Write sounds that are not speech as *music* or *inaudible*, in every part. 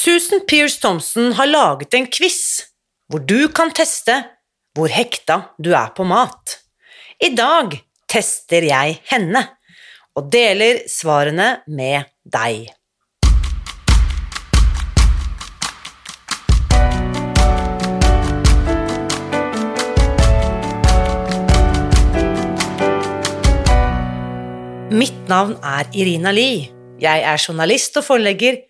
Susan Pierce Thompson har laget en quiz hvor du kan teste hvor hekta du er på mat. I dag tester jeg henne og deler svarene med deg. Mitt navn er Irina Lie. Jeg er journalist og forlegger,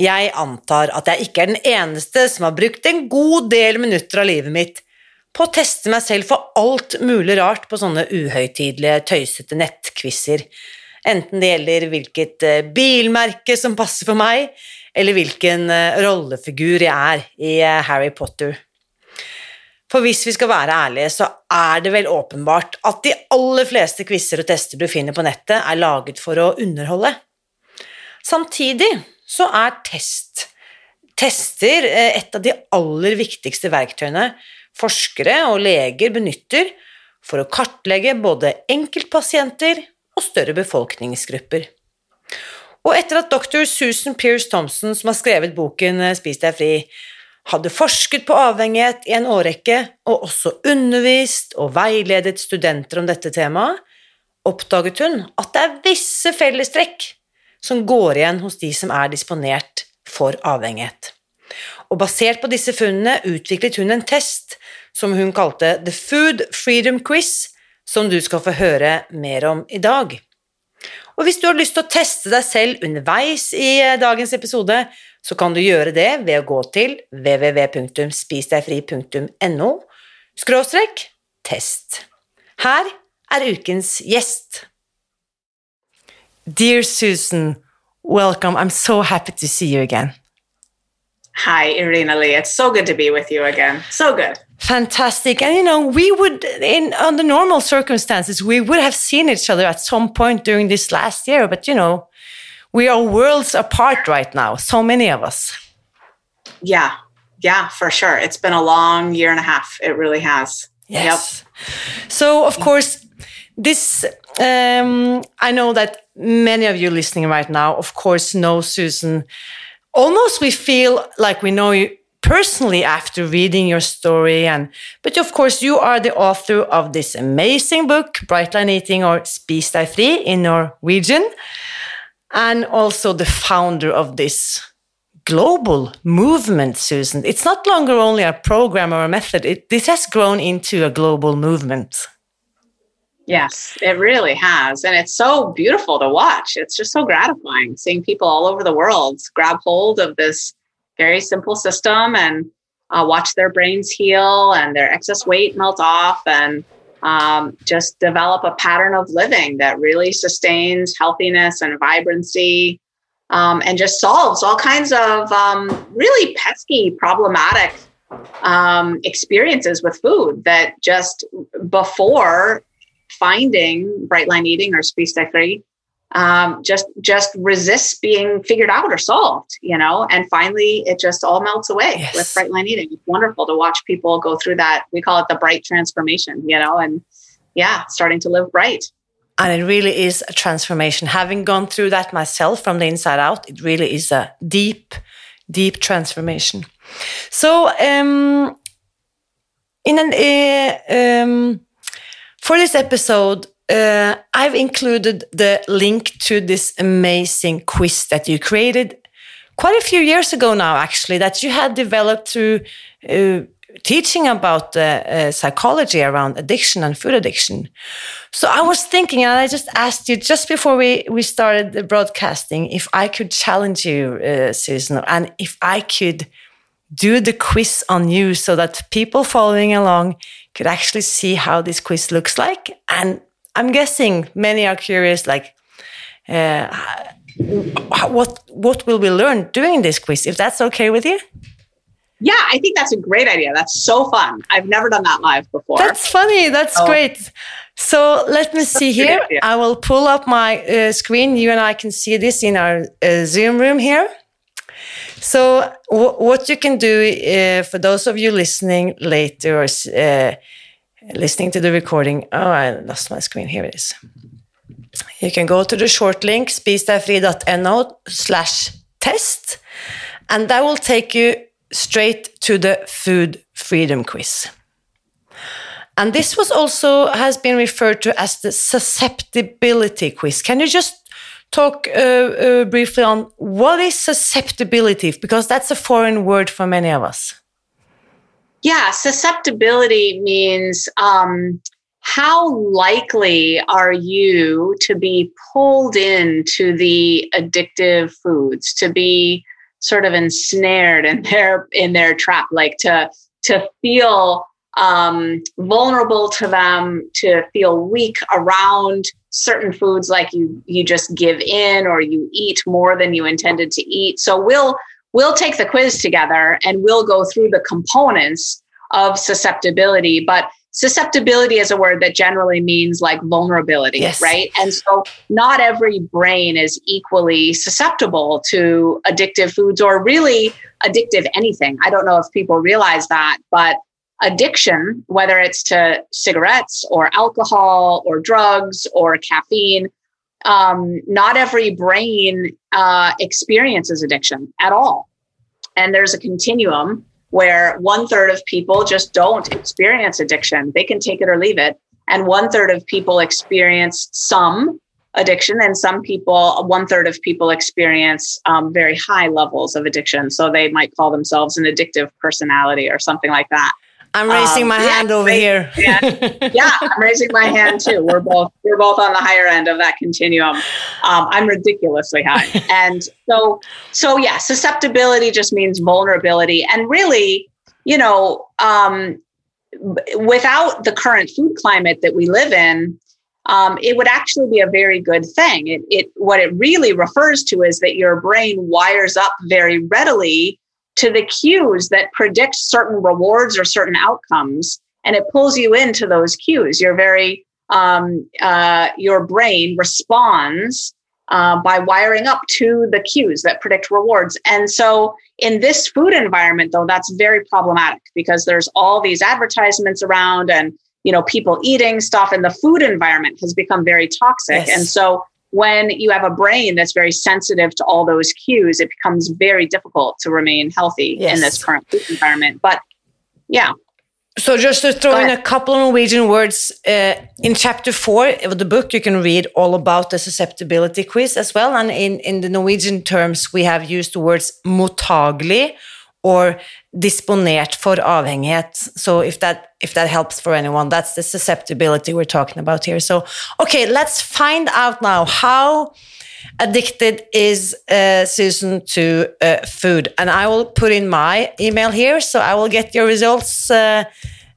Jeg antar at jeg ikke er den eneste som har brukt en god del minutter av livet mitt på å teste meg selv for alt mulig rart på sånne uhøytidelige, tøysete nettquizer, enten det gjelder hvilket eh, bilmerke som passer for meg, eller hvilken eh, rollefigur jeg er i eh, Harry Potter. For hvis vi skal være ærlige, så er det vel åpenbart at de aller fleste quizer og tester du finner på nettet, er laget for å underholde. Samtidig så er test tester eh, et av de aller viktigste verktøyene forskere og leger benytter for å kartlegge både enkeltpasienter og større befolkningsgrupper. Og etter at dr. Susan Pierce Thompson, som har skrevet boken eh, Spis deg fri, hadde forsket på avhengighet i en årrekke og også undervist og veiledet studenter om dette temaet, oppdaget hun at det er visse fellestrekk som går igjen hos de som er disponert for avhengighet. Og basert på disse funnene utviklet hun en test som hun kalte The Food Freedom Quiz, som du skal få høre mer om i dag. Og hvis du har lyst til å teste deg selv underveis i eh, dagens episode, så kan du gjøre det ved å gå til www.spisdegfri.no skråstrek test. Her er ukens gjest. Dear Susan, welcome. I'm so happy to see you again. Hi, Irina Lie. It's so good to be with you again. So good. Fantastic. And you know, we would, in under normal circumstances, we would have seen each other at some point during this last year, but you know, we are worlds apart right now, so many of us. Yeah, yeah, for sure. It's been a long year and a half. It really has. Yes. Yep. So, of course, this, um, I know that many of you listening right now, of course, know Susan. Almost we feel like we know you personally after reading your story and but of course you are the author of this amazing book bright line eating or spis deg in norwegian and also the founder of this global movement susan. It's not longer only a program or a method. It, this has grown into a global movement Yes, it really has. And it's so beautiful to watch. It's just so gratifying seeing people all over the world grab hold of this very simple system and uh, watch their brains heal and their excess weight melt off and um, just develop a pattern of living that really sustains healthiness and vibrancy um, and just solves all kinds of um, really pesky, problematic um, experiences with food that just before finding bright line eating or fri um, just just resists being figured out or solved you know? And finally it just all melts away yes. with bright line eating. It's wonderful to watch people go through that we call it the bright transformation you know? And yeah starting to live bright. And it really is a transformation. Having gone through that myself from the inside out it really is a deep deep transformation. So um in an uh, um for this episode, uh, I've included the link to this amazing quiz that you created quite a few years ago now, actually, that you had developed through uh, teaching about uh, psychology around addiction and food addiction. So I was thinking, and I just asked you just before we, we started the broadcasting if I could challenge you, uh, Susan, and if I could do the quiz on you so that people following along could actually see how this quiz looks like. And I'm guessing many are curious, like, uh, what what will we learn doing this quiz? If that's okay with you. Yeah, I think that's a great idea. That's so fun. I've never done that live before. That's funny. That's oh. great. So let me see here. I will pull up my uh, screen. You and I can see this in our uh, Zoom room here. So what you can do uh, for those of you listening later or uh, listening to the recording. Oh, I lost my screen. Here it is. You can go to the short link spisdegfri.no slash test, and that will take you straight to the food freedom quiz. And this was also has been referred to as the susceptibility quiz. Can you just talk uh, uh, briefly on what is susceptibility? Because that's a foreign word for many of us. Yeah, susceptibility means um, how likely are you to be pulled into the addictive foods, to be sort of ensnared in their in their trap, like to to feel um, vulnerable to them, to feel weak around certain foods, like you you just give in or you eat more than you intended to eat. So we'll we'll take the quiz together and we'll go through the components of susceptibility, but susceptibility is a word that generally means like vulnerability, yes. right? And so not every brain is equally susceptible to addictive foods or really addictive anything. I don't know if people realize that, but addiction, whether it's to cigarettes or alcohol or drugs or caffeine, um, not every brain uh, experiences addiction at all. And there's a continuum where one third of people just don't experience addiction. They can take it or leave it. And one third of people experience some addiction, and some people, one third of people experience um, very high levels of addiction. So they might call themselves an addictive personality or something like that. I'm raising um, my yeah, hand over here. yeah, *laughs* yeah, I'm raising my hand too. We're both we're both on the higher end of that continuum. Um, I'm ridiculously high, *laughs* and so so yeah, susceptibility just means vulnerability, and really, you know, um, without the current food climate that we live in, um, it would actually be a very good thing. It, it what it really refers to is that your brain wires up very readily to the cues that predict certain rewards or certain outcomes and it pulls you into those cues. You're very um, uh, your brain responds uh, by wiring up to the cues that predict rewards. And so in this food environment though that's very problematic because there's all these advertisements around and you know people eating stuff and the food environment has become very toxic. Yes. and so when you have a brain that's very sensitive to all those cues, it becomes very difficult to remain healthy yes. in this current environment. But yeah. So just to throw in a couple of Norwegian words, uh, in chapter four of the book, you can read all about the susceptibility quiz as well. And in, in the Norwegian terms, we have used the words mottagelig or disponert for avhengighet. So if that if that helps for anyone, that's the susceptibility we're talking about here. So okay, let's find out now how addicted is uh, Susan to uh, food, and I will put in my email here. So I will get your results uh,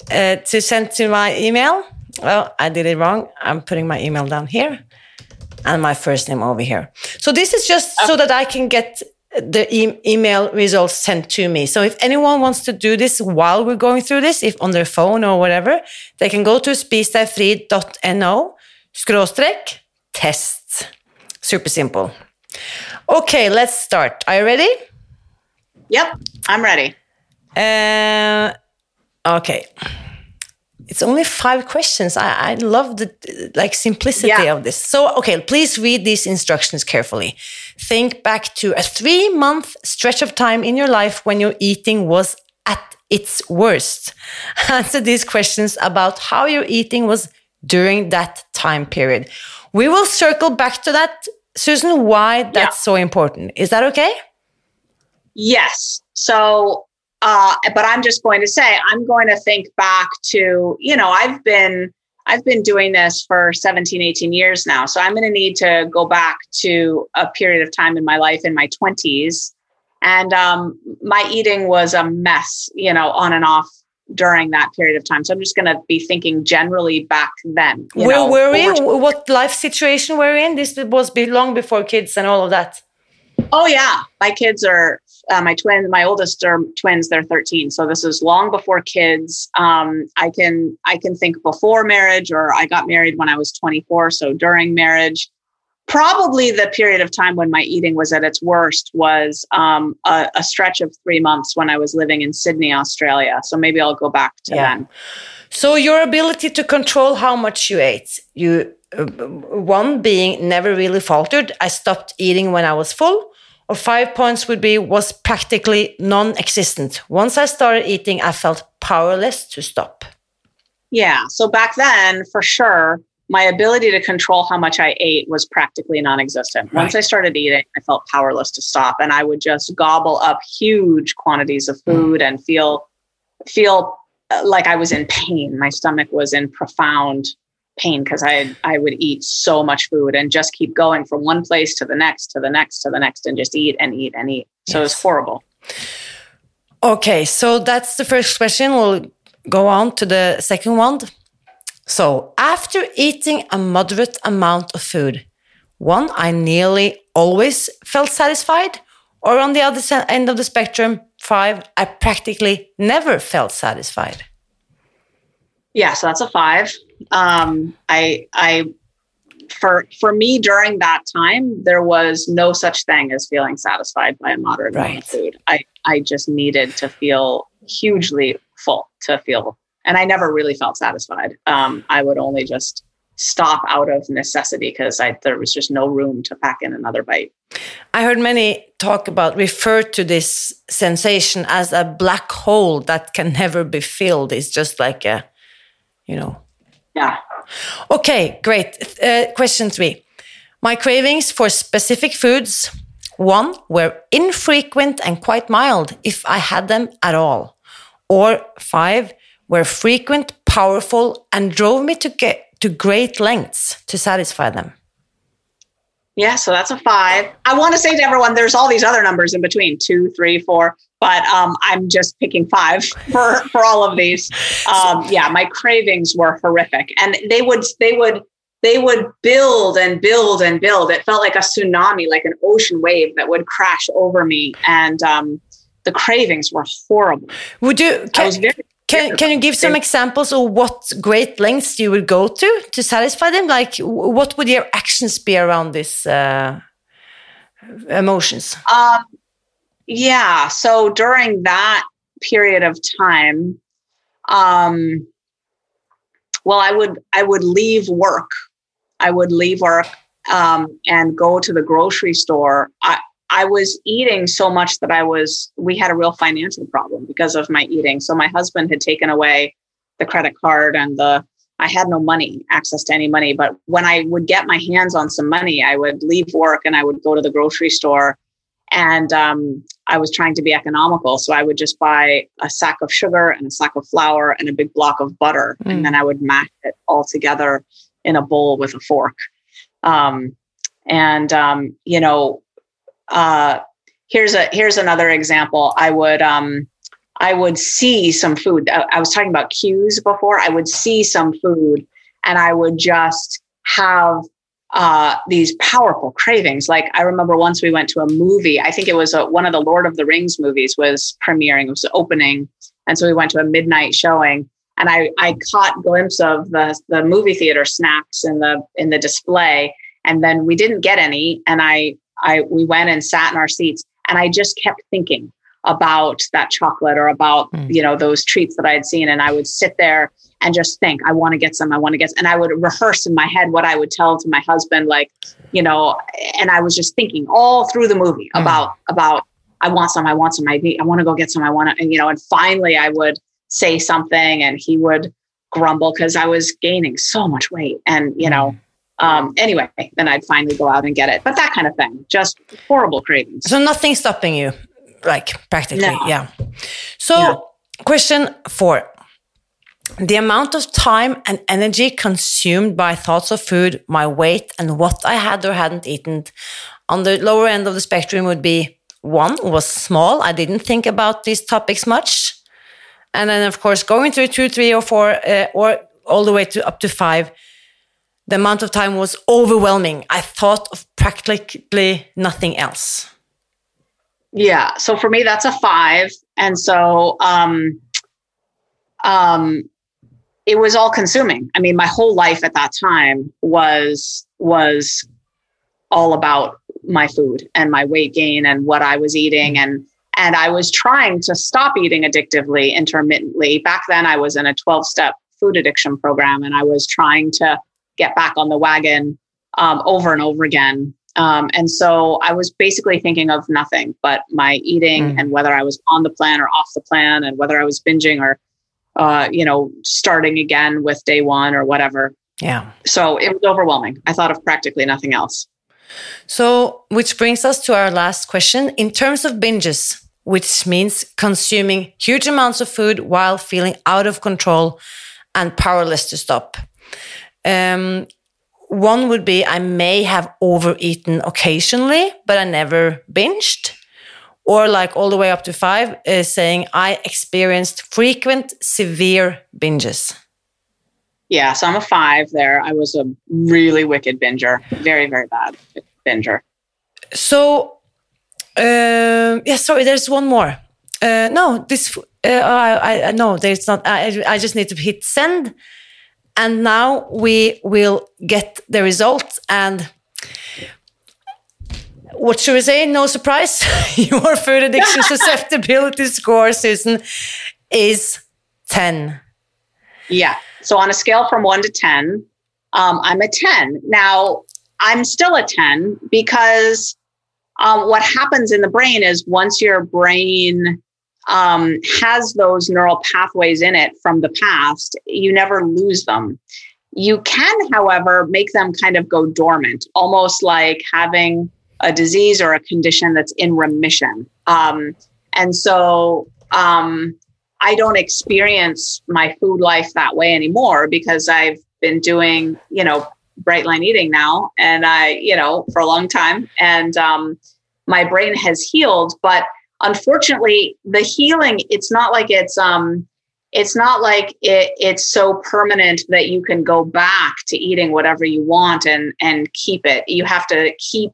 uh to send to my email. Well, I did it wrong. I'm putting my email down here and my first name over here. So this is just so that I can get the e email results sent to me. So if anyone wants to do this while we're going through this, if on their phone or whatever, they can go to spisdegfri.no skråstrek test. Super simple. Okay, let's start. Are you ready? Yep, I'm ready. Uh, okay it's only five questions. I, I love the like simplicity yeah. of this. So, okay, please read these instructions carefully. Think back to a three month stretch of time in your life when your eating was at its worst. *laughs* Answer these questions about how your eating was during that time period. We will circle back to that, Susan, why that's yeah. so important. Is that okay? Yes. So uh, but I'm just going to say, I'm going to think back to, you know, I've been, I've been doing this for 17, 18 years now. So I'm going to need to go back to a period of time in my life in my 20s. And um, my eating was a mess, you know, on and off during that period of time. So I'm just going to be thinking generally back then. Where know, were we? What life situation were we in? This was be long before kids and all of that. Oh yeah, my kids are uh, my twins. My oldest are twins. They're 13. So this is long before kids. Um, I can I can think before marriage, or I got married when I was 24. So during marriage, probably the period of time when my eating was at its worst was um, a, a, stretch of three months when I was living in Sydney, Australia. So maybe I'll go back to yeah. then. So your ability to control how much you ate, you uh, one being never really faltered. I stopped eating when I was full. Or five points would be was practically non-existent. Once I started eating, I felt powerless to stop. Yeah. So back then, for sure, my ability to control how much I ate was practically non existent. Right. Once I started eating, I felt powerless to stop and I would just gobble up huge quantities of food and feel feel uh, like I was in pain. My stomach was in profound pain because I I would eat so much food and just keep going from one place to the next to the next to the next and just eat and eat and eat. So yes. it was horrible. Okay, so that's the first question. We'll go on to the second one. So, after eating a moderate amount of food, one, I nearly always felt satisfied, or on the other end of the spectrum, five, I practically never felt satisfied. Yeah, so that's a five. Um, I, I, for for me during that time, there was no such thing as feeling satisfied by a moderate right. amount of food. I, I just needed to feel hugely full to feel and I never really felt satisfied. Um, I would only just stop out of necessity because I there was just no room to pack in another bite. I heard many talk about refer to this sensation as a black hole that can never be filled. It's just like a, you know. Yeah. Okay, great. Uh, question three. My cravings for specific foods, one, were infrequent and quite mild if I had them at all. Or five, were frequent, powerful, and drove me to get to great lengths to satisfy them. Yeah, so that's a five. I want to say to everyone, there's all these other numbers in between two, three, four, but um, I'm just picking five *laughs* for for all of these. Um, yeah, my cravings were horrific, and they would they would they would build and build and build. It felt like a tsunami, like an ocean wave that would crash over me, and um, the cravings were horrible. Would you? Can, I was very can, can you give some examples of what great lengths you would go to to satisfy them? Like, what would your actions be around these uh, emotions? Um, yeah. So during that period of time, um, well, I would I would leave work. I would leave work um, and go to the grocery store. I, I was eating so much that I was, we had a real financial problem because of my eating. So my husband had taken away the credit card and the, I had no money, access to any money. But when I would get my hands on some money, I would leave work and I would go to the grocery store. And um, I was trying to be economical. So I would just buy a sack of sugar and a sack of flour and a big block of butter. Mm. And then I would mash it all together in a bowl with a fork. Um, and, um, you know, uh, here's a here's another example. I would um, I would see some food. I, I was talking about cues before. I would see some food, and I would just have uh, these powerful cravings. Like I remember once we went to a movie. I think it was a, one of the Lord of the Rings movies was premiering. It was opening, and so we went to a midnight showing. And I, I caught glimpse of the the movie theater snacks in the in the display, and then we didn't get any. And I I we went and sat in our seats and I just kept thinking about that chocolate or about mm. you know those treats that I had seen and I would sit there and just think I want to get some I want to get some. and I would rehearse in my head what I would tell to my husband like you know and I was just thinking all through the movie mm. about about I want some I want some I I want to go get some I want to and you know and finally I would say something and he would grumble because I was gaining so much weight and you know mm um, anyway, then I'd finally go out and get it. But that kind of thing, just horrible cravings. So nothing stopping you like practically, No. yeah. So, question four. The amount of time and energy consumed by thoughts of food, my weight, and what I had or hadn't eaten on the lower end of the spectrum would be one was small. I didn't think about these topics much. And then, of course, going through two, three, or four, uh, or all the way to up to five, the amount of time was overwhelming. I thought of practically nothing else. Yeah. So for me, that's a five. And so um, um, it was all consuming. I mean, my whole life at that time was was all about my food and my weight gain and what I was eating and and I was trying to stop eating addictively intermittently. Back then I was in a 12-step food addiction program and I was trying to get back on the wagon um, over and over again. Um, and so I was basically thinking of nothing but my eating Mm. and whether I was on the plan or off the plan and whether I was binging or, uh, you know, starting again with day one or whatever. Yeah. So it was overwhelming. I thought of practically nothing else. So, which brings us to our last question. In terms of binges, which means consuming huge amounts of food while feeling out of control and powerless to stop. Um, one would be I may have overeaten occasionally, but I never binged. Or, like all the way up to five, uh, saying I experienced frequent severe binges. Yeah. So I'm a five there. I was a really wicked binger, very, very bad binger. So, um yeah, sorry, there's one more. Uh, no, this, uh, I, I, no, there's not. I, I just need to hit send. And now we will get the results. And what should we say? No surprise. *laughs* Your food addiction *laughs* susceptibility score, Susan, is 10. Yeah. So on a scale from one to 10, um, I'm a 10. Now, I'm still a 10 because um, what happens in the brain is once your brain um, has those neural pathways in it from the past, you never lose them. You can, however, make them kind of go dormant, almost like having a disease or a condition that's in remission. Um, and so um, I don't experience my food life that way anymore because I've been doing, you know, bright line eating now and I, you know, for a long time. And um, my brain has healed. But unfortunately, the healing, it's not like it's um it's not like it, it's so permanent that you can go back to eating whatever you want and and keep it. You have to keep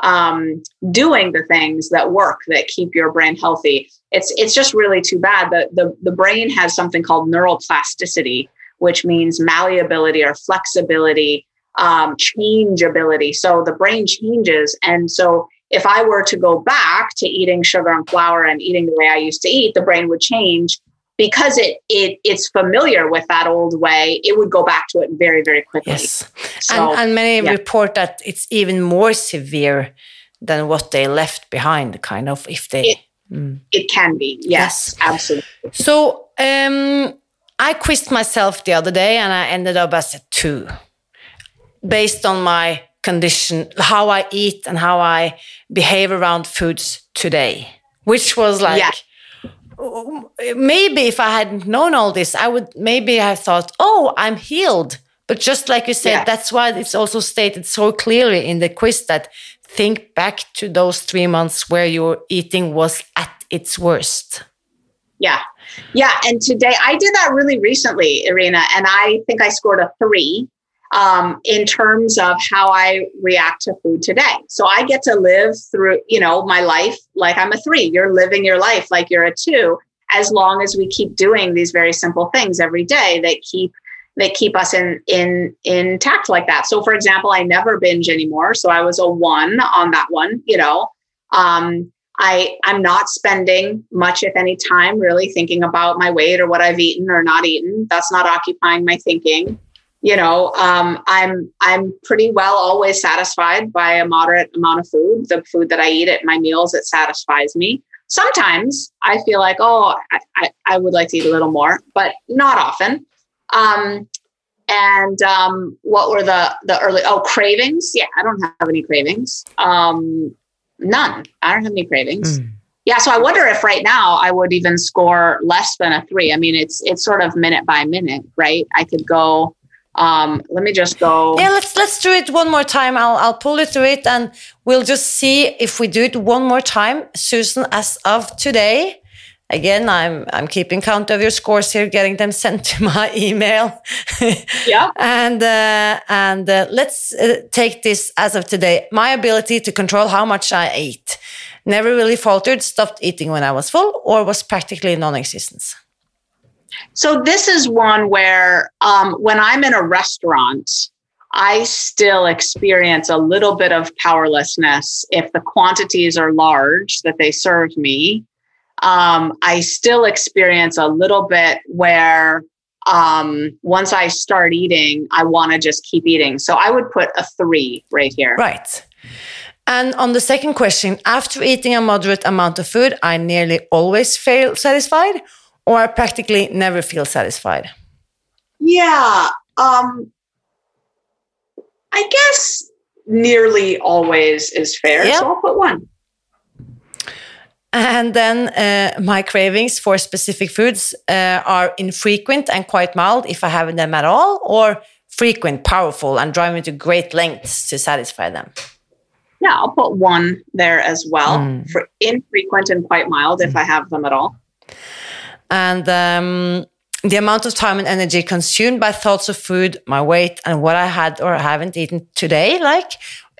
um, doing the things that work that keep your brain healthy. It's it's just really too bad that the the brain has something called neuroplasticity, which means malleability or flexibility, um, changeability. So the brain changes, and so if I were to go back to eating sugar and flour and eating the way I used to eat, the brain would change because it it it's familiar with that old way. It would go back to it very very quickly. Yes. So, and, and many yeah. report that it's even more severe than what they left behind, kind of, if they. It- Mm. It can be. Yes, absolutely. So um, I quizzed myself the other day and I ended up as a two based on my condition, how I eat and how I behave around foods today, which was like. Yeah. Maybe if I hadn't known all this, I would maybe have thought, oh, I'm healed. But just like you said, Yeah. that's why it's also stated so clearly in the quiz that think back to those three months where your eating was at its worst. Yeah. Yeah. And today I did that really recently, Irina, and I think I scored a three um, in terms of how I react to food today. So I get to live through, you know, my life like I'm a three. You're living your life like you're a two, as long as we keep doing these very simple things every day that keep that keep us in in intact like that. So for example, I never binge anymore. So I was a one on that one, you know. Um, I I'm not spending much, if any, time really thinking about my weight or what I've eaten or not eaten. That's not occupying my thinking. You know, um, I'm I'm pretty well always satisfied by a moderate amount of food. The food that I eat at my meals, it satisfies me. Sometimes I feel like, oh, I, I, I would like to eat a little more, but not often. Um, and um, what were the the early? Oh, cravings. Yeah, I don't have any cravings. Um, none. I don't have any cravings. Mm. yeah, so I wonder if right now I would even score less than a three. I mean, it's it's sort of minute by minute, right? I could go. Um, let me just go. Yeah, let's let's do it one more time. I'll I'll pull you through it, and we'll just see if we do it one more time, Susan. As of today, again, I'm I'm keeping count of your scores here, getting them sent to *laughs* my email. yeah. *laughs* and uh, and uh, let's uh, take this as of today. My ability to control how much I ate never really faltered, stopped eating when I was full, or was practically non existence? So, this is one where um, when I'm in a restaurant, I still experience a little bit of powerlessness if the quantities are large that they serve me. Um, I still experience a little bit where um, once I start eating, I want to just keep eating. So I would put a three right here. Right. And on the second question, after eating a moderate amount of food, I nearly always feel satisfied or I practically never feel satisfied. Yeah. Um, I guess nearly always is fair. Yeah. So I'll put one. And then uh, my cravings for specific foods uh, are infrequent and quite mild if I have them at all, or frequent, powerful, and drive me to great lengths to satisfy them yeah, I'll put one there as well mm. for infrequent and quite mild if I have them at all. And um, the amount of time and energy consumed by thoughts of food, my weight, and what I had or haven't eaten today, like,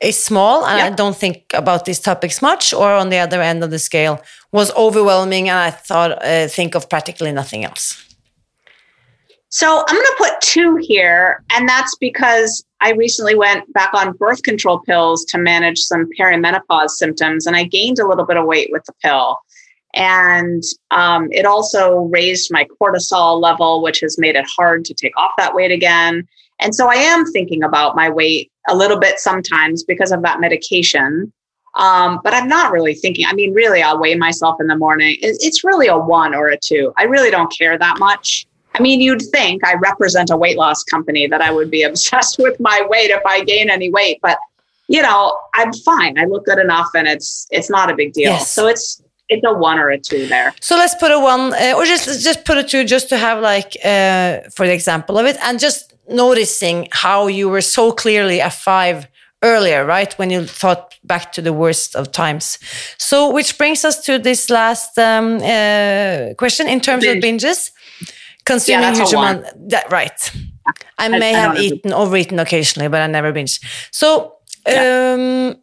is small. And yep. I don't think about these topics much. Or on the other end of the scale, was overwhelming, and I thought uh, think of practically nothing else. So I'm going to put two here, and that's because I recently went back on birth control pills to manage some perimenopause symptoms, and I gained a little bit of weight with the pill. And um, it also raised my cortisol level, which has made it hard to take off that weight again. And so I am thinking about my weight a little bit sometimes because of that medication. Um, but I'm not really thinking. I mean, really, I'll weigh myself in the morning. It's really a one or a two. I really don't care that much. I mean, you'd think I represent a weight loss company that I would be *laughs* obsessed with my weight if I gain any weight, but you know, I'm fine. I look good enough, and it's it's not a big deal. Yes. So it's it's a one or a two there. So let's put a one, uh, or just just put a two, just to have like uh, for the example of it, and just noticing how you were so clearly a five earlier, right? When you thought back to the worst of times. So, which brings us to this last um, uh, question in terms Binge. of binges consuming yeah, huge amount. That right. I may I, have eaten overeaten occasionally, but I never binge. So, yeah.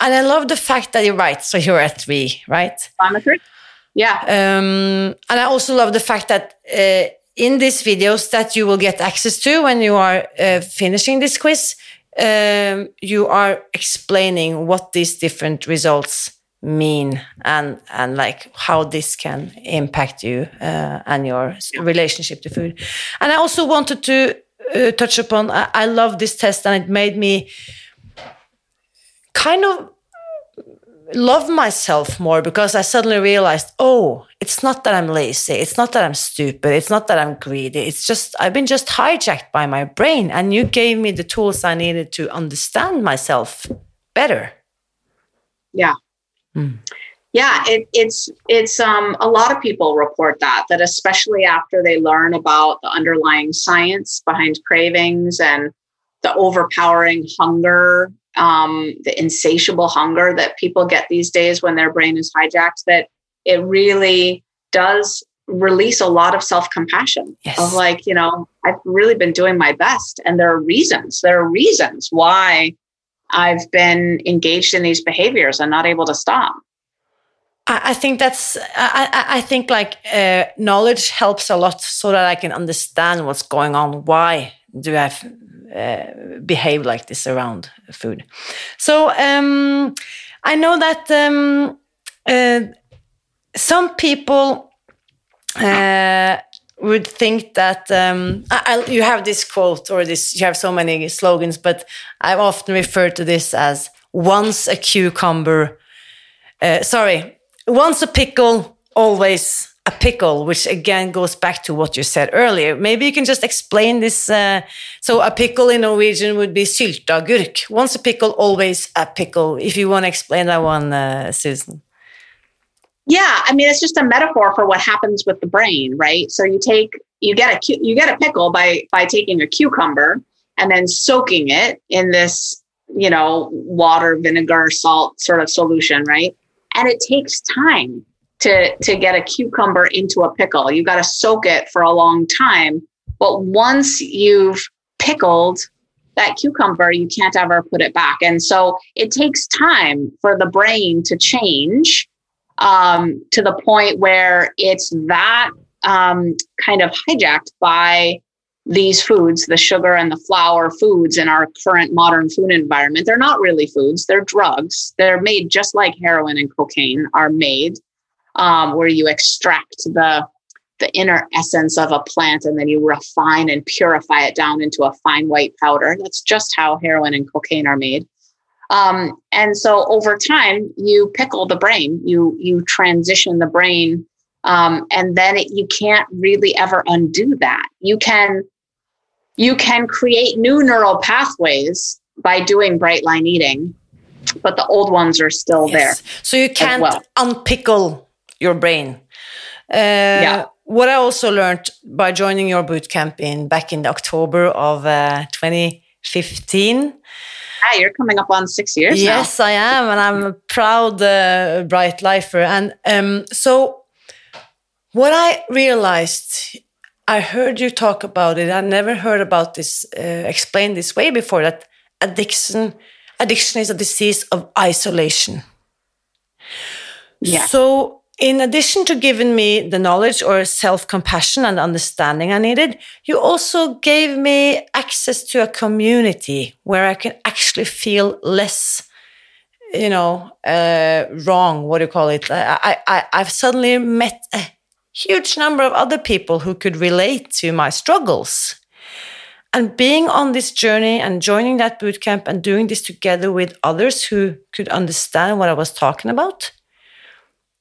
And I love the fact that you're right. So you're at three, right? I'm at three. Yeah. Um, and I also love the fact that uh, in these videos that you will get access to when you are uh, finishing this quiz, um, you are explaining what these different results mean and and like how this can impact you uh, and your relationship to food and i also wanted to uh, touch upon I, I love this test and it made me kind of love myself more because i suddenly realized oh it's not that i'm lazy it's not that i'm stupid it's not that i'm greedy it's just i've been just hijacked by my brain and you gave me the tools i needed to understand myself better yeah Mm. Yeah, it, it's it's um, a lot of people report that that especially after they learn about the underlying science behind cravings and the overpowering hunger, um, the insatiable hunger that people get these days when their brain is hijacked, that it really does release a lot of self compassion yes. of like, you know, I've really been doing my best. And there are reasons, there are reasons why I've been engaged in these behaviors and not able to stop. I think that's. I, I think like uh, knowledge helps a lot, so that I can understand what's going on. Why do I uh, behave like this around food? So um, I know that um, uh, some people uh, would think that um, I, I, you have this quote or this you have so many slogans but i often refer to this as once a cucumber uh, sorry once a pickle always a pickle which again goes back to what you said earlier. Maybe you can just explain this uh, so a pickle in norwegian would be sylteagurk once a pickle always a pickle if you want to explain that one uh, susan. Yeah, I mean, it's just a metaphor for what happens with the brain, right? So you take you get a you get a pickle by by taking a cucumber and then soaking it in this you know water vinegar salt sort of solution right? And it takes time to to get a cucumber into a pickle. You got to soak it for a long time but once you've pickled that cucumber you can't ever put it back. And so it takes time for the brain to change um, to the point where it's that um, kind of hijacked by these foods, the sugar and the flour foods in our current modern food environment, they're not really foods, they're drugs. They're made just like heroin and cocaine are made, um, where you extract the the inner essence of a plant and then you refine and purify it down into a fine white powder. That's just how heroin and cocaine are made. Um, and so over time, you pickle the brain, you you transition the brain, um, and then it, you can't really ever undo that. You can you can create new neural pathways by doing bright line eating, but the old ones are still yes. there. So you can't well. unpickle your brain. Uh, yeah. What I also learned by joining your bootcamp in back in October of uh, 2015. Ah, you're coming up on six years. Yes, now. I am, and I'm a proud uh, bright lifer. And um, so, what I realized I heard you talk about it. I never heard about this uh, explained this way before. That addiction, addiction is a disease of isolation. Yeah. So, in addition to giving me the knowledge or self compassion and understanding I needed, you also gave me access to a community where I can actually feel less, you know, uh, wrong. What do you call it? I, I, I've suddenly met a huge number of other people who could relate to my struggles. And being on this journey and joining that bootcamp and doing this together with others who could understand what I was talking about,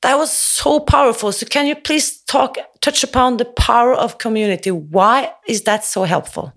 that was so powerful. So can you please talk touch upon the power of community? Why is that so helpful?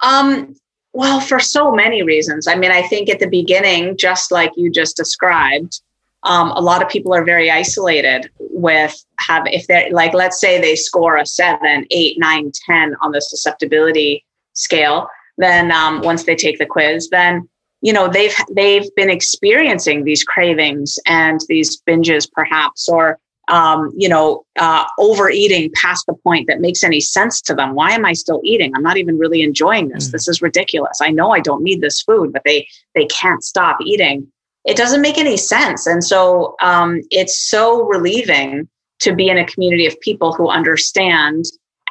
Um, well, for so many reasons. I mean, I think at the beginning, just like you just described, um, a lot of people are very isolated with have if they're like let's say they score a seven eight nine ten on the susceptibility scale then um, once they take the quiz then you know they've they've been experiencing these cravings and these binges perhaps or um, you know uh, overeating past the point that makes any sense to them why am i still eating i'm not even really enjoying this mm. this is ridiculous i know i don't need this food but they they can't stop eating it doesn't make any sense. And so um, it's so relieving to be in a community of people who understand.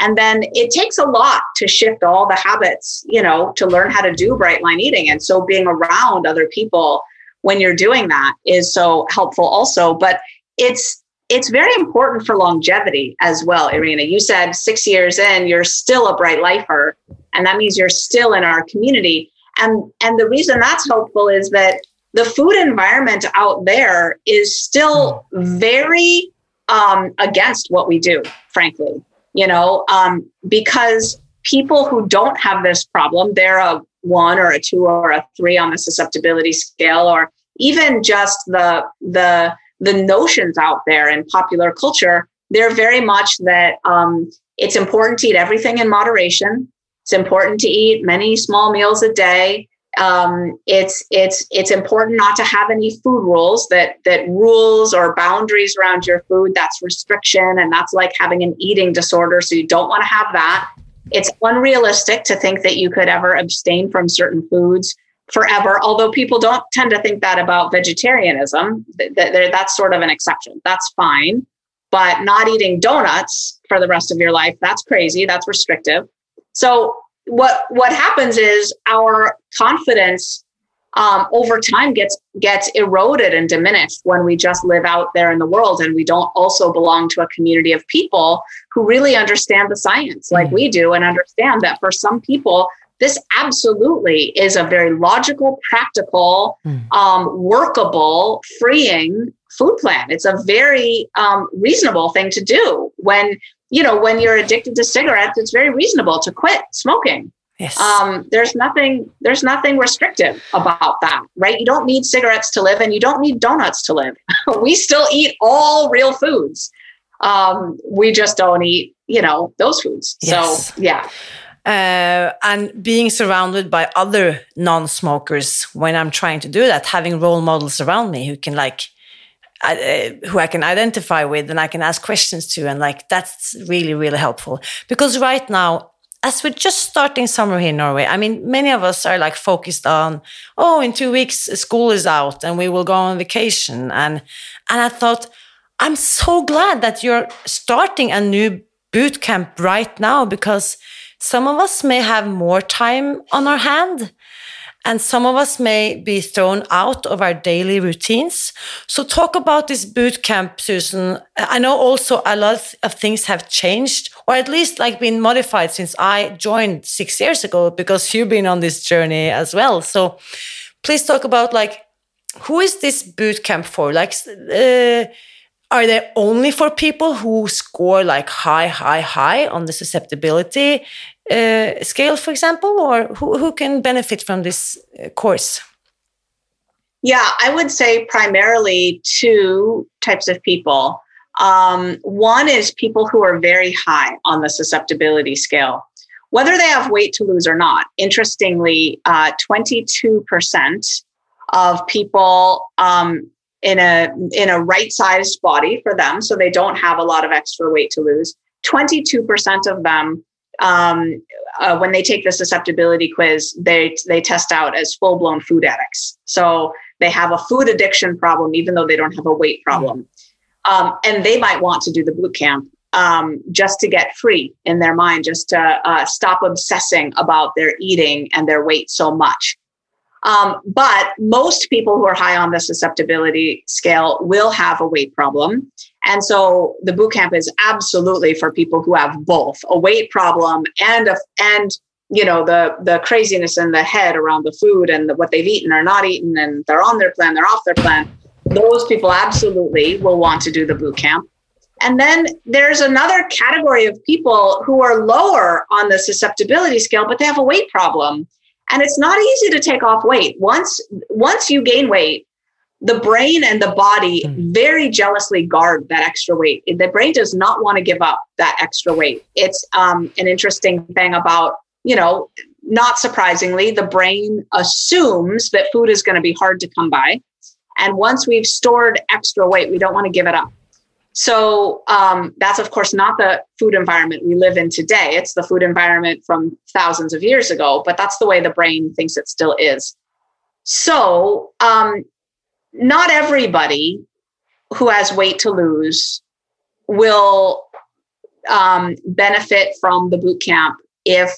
And then it takes a lot to shift all the habits, you know, to learn how to do bright line eating. And so being around other people when you're doing that is so helpful also. But it's it's very important for longevity as well, Irina. You said six years in, you're still a bright lifer, and that means you're still in our community. And and the reason that's helpful is that the food environment out there is still very um, against what we do, frankly, you know, um, because people who don't have this problem, they're a one or a two or a three on the susceptibility scale, or even just the the the notions out there in popular culture, they're very much that um, it's important to eat everything in moderation. It's important to eat many small meals a day um, it's it's it's important not to have any food rules that that rules or boundaries around your food. That's restriction and that's like having an eating disorder. So you don't want to have that. It's unrealistic to think that you could ever abstain from certain foods forever although people don't tend to think that about vegetarianism. That, that that's sort of an exception. That's fine. But not eating donuts for the rest of your life that's crazy. That's restrictive. So what what happens is our confidence um, over time gets gets eroded and diminished when we just live out there in the world and we don't also belong to a community of people who really understand the science like mm. we do and understand that for some people this absolutely is a very logical practical mm. um, workable freeing food plan it's a very um, reasonable thing to do when you know, when you're addicted to cigarettes, it's very reasonable to quit smoking. Yes. Um, there's nothing there's nothing restrictive about that, right? You don't need cigarettes to live, and you don't need donuts to live. *laughs* we still eat all real foods. Um, we just don't eat, you know, those foods. Yes. So yeah. Uh, and being surrounded by other non-smokers when I'm trying to do that, having role models around me who can like uh, who I can identify with and I can ask questions to. And like, that's really, really helpful. Because right now, as we're just starting summer here in Norway, I mean, many of us are like focused on, oh, in two weeks school is out and we will go on vacation. And and I thought, I'm so glad that you're starting a new boot camp right now because some of us may have more time on our hand and some of us may be thrown out of our daily routines. So, talk about this boot camp, Susan. I know also a lot of things have changed, or at least like been modified since I joined six years ago, because you've been on this journey as well. So, please talk about like who is this boot camp for? Like, uh, are they only for people who score like high, high, high on the susceptibility uh, scale, for example, or who, who can benefit from this uh, course? Yeah, I would say primarily two types of people. Um, one is people who are very high on the susceptibility scale, whether they have weight to lose or not. Interestingly, uh, 22% of people um, in a in a right-sized body for them, so they don't have a lot of extra weight to lose. 22% of them um, uh, when they take the susceptibility quiz, they they test out as full blown food addicts. So they have a food addiction problem, even though they don't have a weight problem. Um, and they might want to do the boot camp um, just to get free in their mind, just to uh, stop obsessing about their eating and their weight so much. Um, but most people who are high on the susceptibility scale will have a weight problem. And so the boot camp is absolutely for people who have both a weight problem and a, and you know the the craziness in the head around the food and the, what they've eaten or not eaten and they're on their plan they're off their plan. Those people absolutely will want to do the boot camp. And then there's another category of people who are lower on the susceptibility scale but they have a weight problem and it's not easy to take off weight. Once once you gain weight the brain and the body hmm. very jealously guard that extra weight. The brain does not want to give up that extra weight. It's um, an interesting thing about you know not surprisingly the brain assumes that food is going to be hard to come by. And once we've stored extra weight we don't want to give it up so um, that's, of course, not the food environment we live in today. It's the food environment from thousands of years ago, but that's the way the brain thinks it still is. So, um, not everybody who has weight to lose will um, benefit from the boot camp if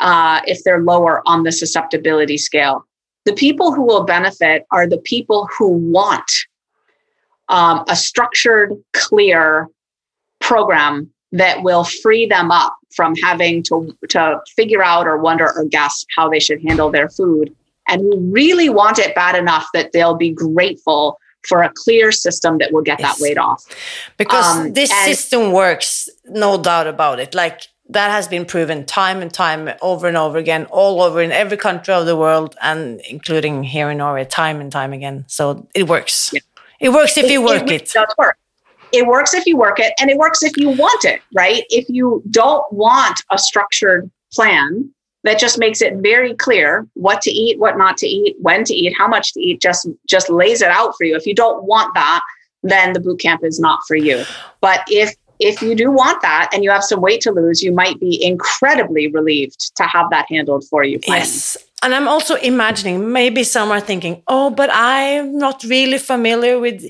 uh, if they're lower on the susceptibility scale. The people who will benefit are the people who want um, a structured, clear program that will free them up from having to, to figure out or wonder or guess how they should handle their food and who really want it bad enough that they'll be grateful for a clear system that will get yes. that weight off. Because um, this system works, no doubt about it. Like that has been proven time and time over and over again, all over in every country of the world, and including here in Norway, time and time again. So it works. Yeah. It works if it, you work it. It does work. It works if you work it, and it works if you want it, right? If you don't want a structured plan that just makes it very clear what to eat, what not to eat, when to eat, how much to eat, just just lays it out for you. If you don't want that, then the boot camp is not for you. But if if you do want that and you have some weight to lose, you might be incredibly relieved to have that handled for you. Yes. And I'm also imagining maybe some are thinking, oh, but I'm not really familiar with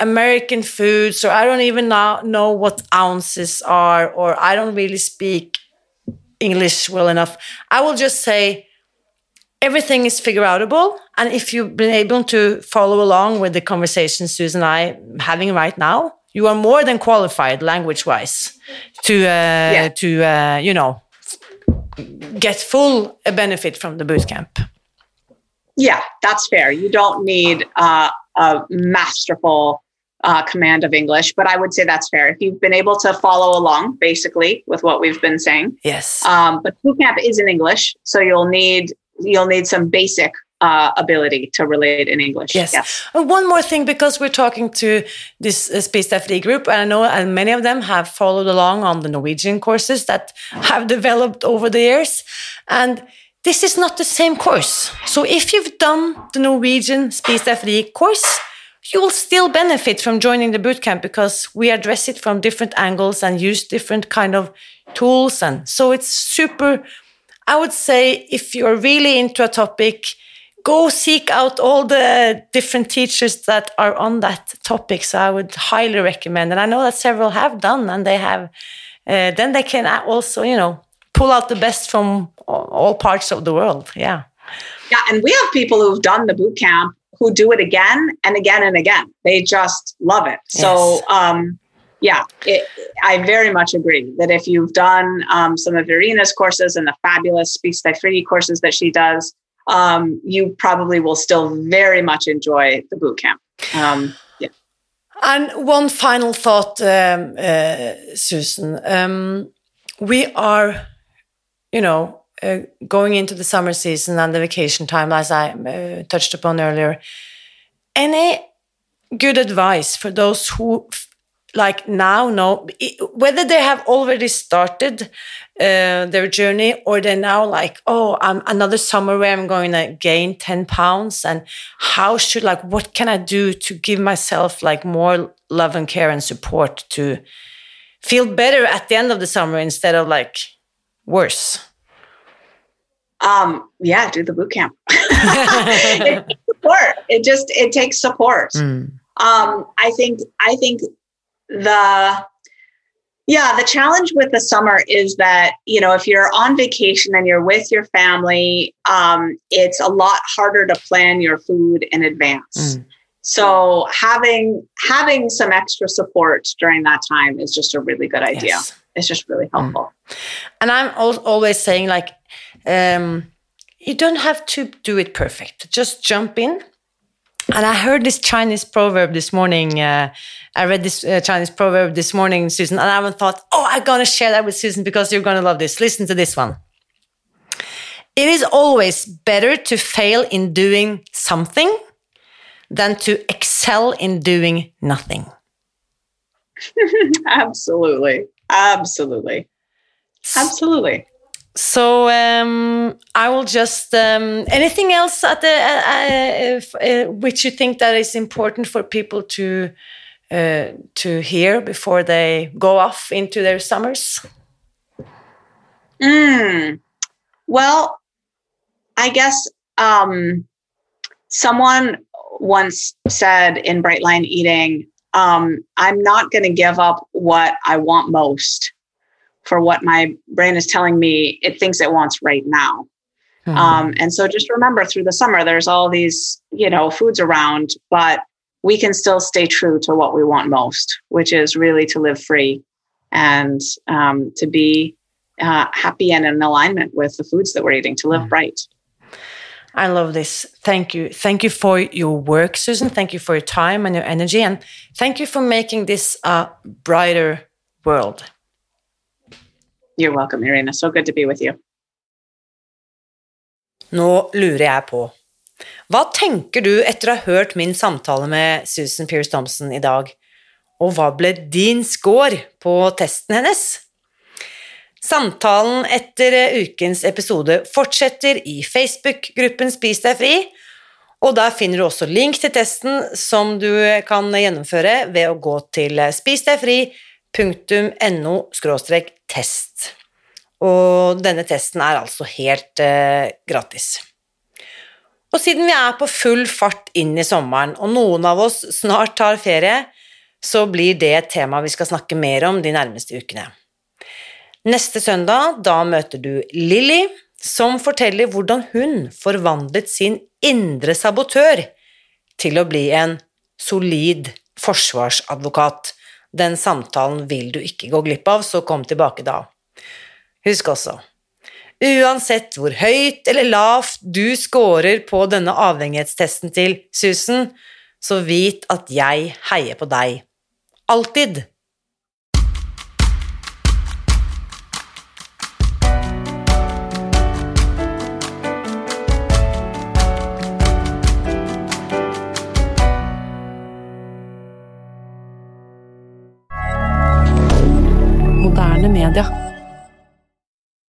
American food, so I don't even know, know what ounces are, or I don't really speak English well enough. I will just say everything is figure outable. And if you've been able to follow along with the conversation Susan and I having right now, you are more than qualified language wise to uh, yeah. to uh, you know get full benefit from the boot camp. Yeah, that's fair. You don't need uh, a masterful uh, command of English, but I would say that's fair. If you've been able to follow along, basically, with what we've been saying, Yes. um, but boot camp is in English, so you'll need you'll need some basic uh, ability to relate in English. Yes. And one more thing, because we're talking to this uh, Space Free group, and I know uh, many of them have followed along on the Norwegian courses that have developed over the years. And this is not the same course. So if you've done the Norwegian Space Free course, you will still benefit from joining the bootcamp because we address it from different angles and use different kind of tools. And so it's super, I would say, if you're really into a topic, go seek out all the different teachers that are on that topic. So I would highly recommend, and I know that several have done, and they have. Uh, then they can also, you know, pull out the best from all- parts of the world. Yeah. Yeah, and we have people who've done the boot camp who do it again and again and again. They just love it. So, um, yeah, it, I very much agree that if you've done um, some of Irina's courses and the fabulous Speech Free courses that she does, um, you probably will still very much enjoy the boot camp. Um, yeah. And one final thought, um, uh, Susan. Um, we are, you know, uh, going into the summer season and the vacation time, as I uh, touched upon earlier. Any good advice for those who, like now, know whether they have already started uh, their journey or they're now like, oh, I'm another summer where I'm going to gain 10 pounds and how should, like, what can I do to give myself like more love and care and support to feel better at the end of the summer instead of like worse? Um, yeah, do the boot camp. *laughs* it *laughs* takes support. It just it takes support. um i think i think the yeah the challenge with the summer is that you know if you're on vacation and you're with your family um, it's a lot harder to plan your food in advance Mm. so having having some extra support during that time is just a really good idea Yes. it's just really helpful And I'm al- always saying, like, um, you don't have to do it perfect. Just jump in. And I heard this Chinese proverb this morning. Uh, I read this uh, Chinese proverb this morning, Susan, and I haven't thought, oh, I'm going to share that with Susan because you're going to love this. Listen to this one. It is always better to fail in doing something than to excel in doing nothing. *laughs* absolutely absolutely absolutely So um, I will just um, anything else at the uh, uh, uh, which you think that is important for people to uh, to hear before they go off into their summers. Mm. Well, I guess um, someone once said in Bright Line Eating, um, I'm not going to give up what I want most for what my brain is telling me it thinks it wants right now. Um, and so just remember through the summer, there's all these, you know, foods around, but we can still stay true to what we want most, which is really to live free and um, to be uh, happy and in alignment with the foods that we're eating, to live right. I love this. Thank you. Thank you for your work, Susan. Thank you for your time and your energy, and thank you for making this a brighter world. You're welcome, Irina. So good to be with you. Nå lurer jeg på, hva tenker du etter å ha hørt min samtale med Susan Pierce Thompson i dag, og hva ble din score på testen hennes? Samtalen etter ukens episode fortsetter i Facebook-gruppen Spis deg fri, og der finner du også link til testen som du kan gjennomføre ved å gå til spisdegfri.no test. Og denne testen er altså helt eh, gratis. Og siden vi er på full fart inn i sommeren, og noen av oss snart tar ferie, så blir det et tema vi skal snakke mer om de nærmeste ukene. Neste søndag, da møter du Lilly, som forteller hvordan hun forvandlet sin indre sabotør til å bli en solid forsvarsadvokat. Den samtalen vil du ikke gå glipp av, så kom tilbake da. Husk også, uansett hvor høyt eller lavt du scorer på denne avhengighetstesten til Susan, så vit at jeg heier på deg. Alltid.